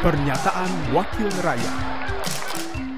Pernyataan Wakil Rakyat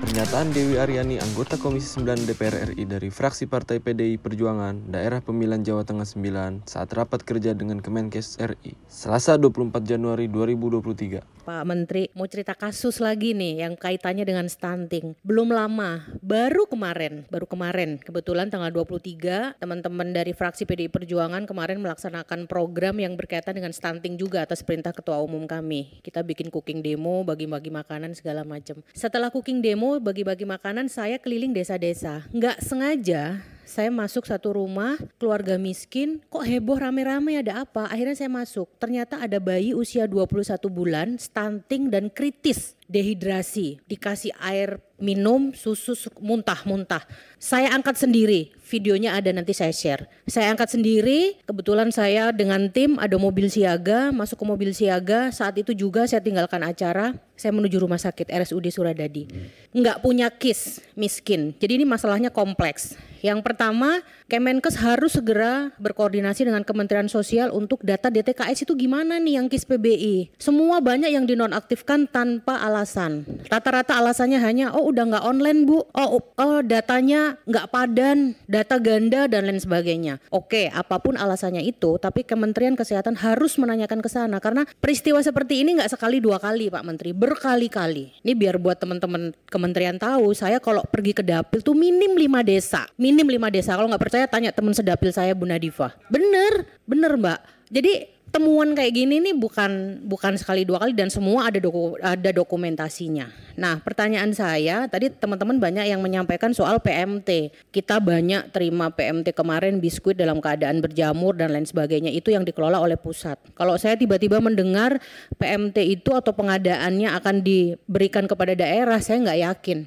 Pernyataan Dewi Aryani, anggota Komisi 9 DPR RI dari fraksi Partai PDI Perjuangan, Daerah Pemilihan Jawa Tengah 9, saat rapat kerja dengan Kemenkes RI, Selasa 24 Januari 2023. Pak Menteri mau cerita kasus lagi nih yang kaitannya dengan stunting. Belum lama, baru kemarin, baru kemarin kebetulan tanggal 23 teman-teman dari fraksi PDI Perjuangan kemarin melaksanakan program yang berkaitan dengan stunting juga atas perintah ketua umum kami. Kita bikin cooking demo, bagi-bagi makanan segala macam. Setelah cooking demo, bagi-bagi makanan saya keliling desa-desa. Nggak sengaja saya masuk satu rumah keluarga miskin kok heboh rame-rame ada apa akhirnya saya masuk ternyata ada bayi usia 21 bulan stunting dan kritis dehidrasi dikasih air minum susu muntah-muntah saya angkat sendiri videonya ada nanti saya share. Saya angkat sendiri kebetulan saya dengan tim ada mobil siaga masuk ke mobil siaga. Saat itu juga saya tinggalkan acara saya menuju rumah sakit RSUD Suradadi. Nggak punya kis miskin. Jadi ini masalahnya kompleks. Yang pertama, Kemenkes harus segera berkoordinasi dengan Kementerian Sosial untuk data DTKS itu gimana nih yang KIS PBI. Semua banyak yang dinonaktifkan tanpa alasan. Rata-rata alasannya hanya, oh udah nggak online bu, oh, oh datanya nggak padan, data ganda dan lain sebagainya. Oke, apa pun alasannya itu, tapi Kementerian Kesehatan harus menanyakan ke sana karena peristiwa seperti ini nggak sekali dua kali Pak Menteri, berkali-kali. Ini biar buat teman-teman kementerian tahu, saya kalau pergi ke dapil tuh minim lima desa, minim lima desa. Kalau nggak percaya tanya teman sedapil saya Bu Nadifa. Bener, bener Mbak. Jadi temuan kayak gini nih bukan bukan sekali dua kali dan semua ada doku, ada dokumentasinya. Nah, pertanyaan saya tadi teman-teman banyak yang menyampaikan soal PMT. Kita banyak terima PMT kemarin biskuit dalam keadaan berjamur dan lain sebagainya itu yang dikelola oleh pusat. Kalau saya tiba-tiba mendengar PMT itu atau pengadaannya akan diberikan kepada daerah, saya nggak yakin.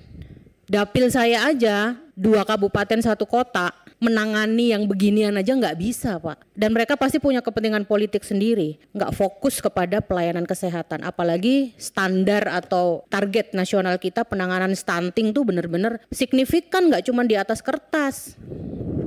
Dapil saya aja dua kabupaten satu kota menangani yang beginian aja nggak bisa pak dan mereka pasti punya kepentingan politik sendiri nggak fokus kepada pelayanan kesehatan apalagi standar atau target nasional kita penanganan stunting tuh bener-bener signifikan nggak cuma di atas kertas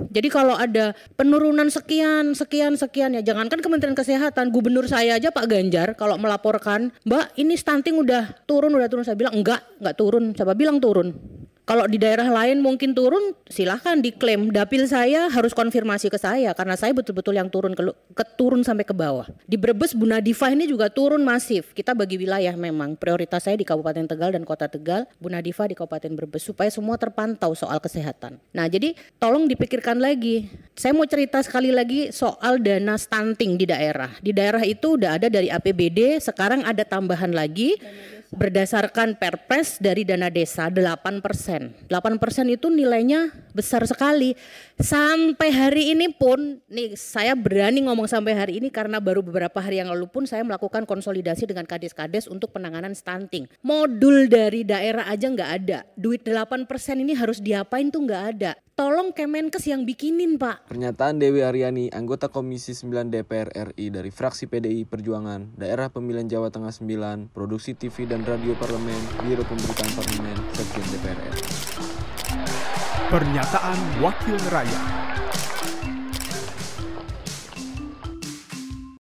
jadi kalau ada penurunan sekian, sekian, sekian ya jangankan Kementerian Kesehatan, gubernur saya aja Pak Ganjar kalau melaporkan, Mbak ini stunting udah turun, udah turun. Saya bilang enggak, enggak turun. Siapa bilang turun? Kalau di daerah lain mungkin turun, silahkan diklaim. Dapil saya harus konfirmasi ke saya karena saya betul-betul yang turun ke, ke turun sampai ke bawah. Di Brebes Bu Nadifah ini juga turun masif. Kita bagi wilayah memang prioritas saya di Kabupaten Tegal dan Kota Tegal, Bu Nadifah di Kabupaten Brebes supaya semua terpantau soal kesehatan. Nah, jadi tolong dipikirkan lagi. Saya mau cerita sekali lagi soal dana stunting di daerah. Di daerah itu udah ada dari APBD, sekarang ada tambahan lagi berdasarkan perpres dari dana desa 8 persen. 8 persen itu nilainya besar sekali. Sampai hari ini pun, nih saya berani ngomong sampai hari ini karena baru beberapa hari yang lalu pun saya melakukan konsolidasi dengan kades-kades untuk penanganan stunting. Modul dari daerah aja nggak ada. Duit 8 persen ini harus diapain tuh nggak ada. Tolong Kemenkes yang bikinin Pak. Pernyataan Dewi Aryani, anggota Komisi 9 DPR RI dari fraksi PDI Perjuangan, Daerah Pemilihan Jawa Tengah 9, Produksi TV dan Radio Parlemen, Biro Pemberitaan Parlemen, Sekjen DPR RI. Pernyataan Wakil Rakyat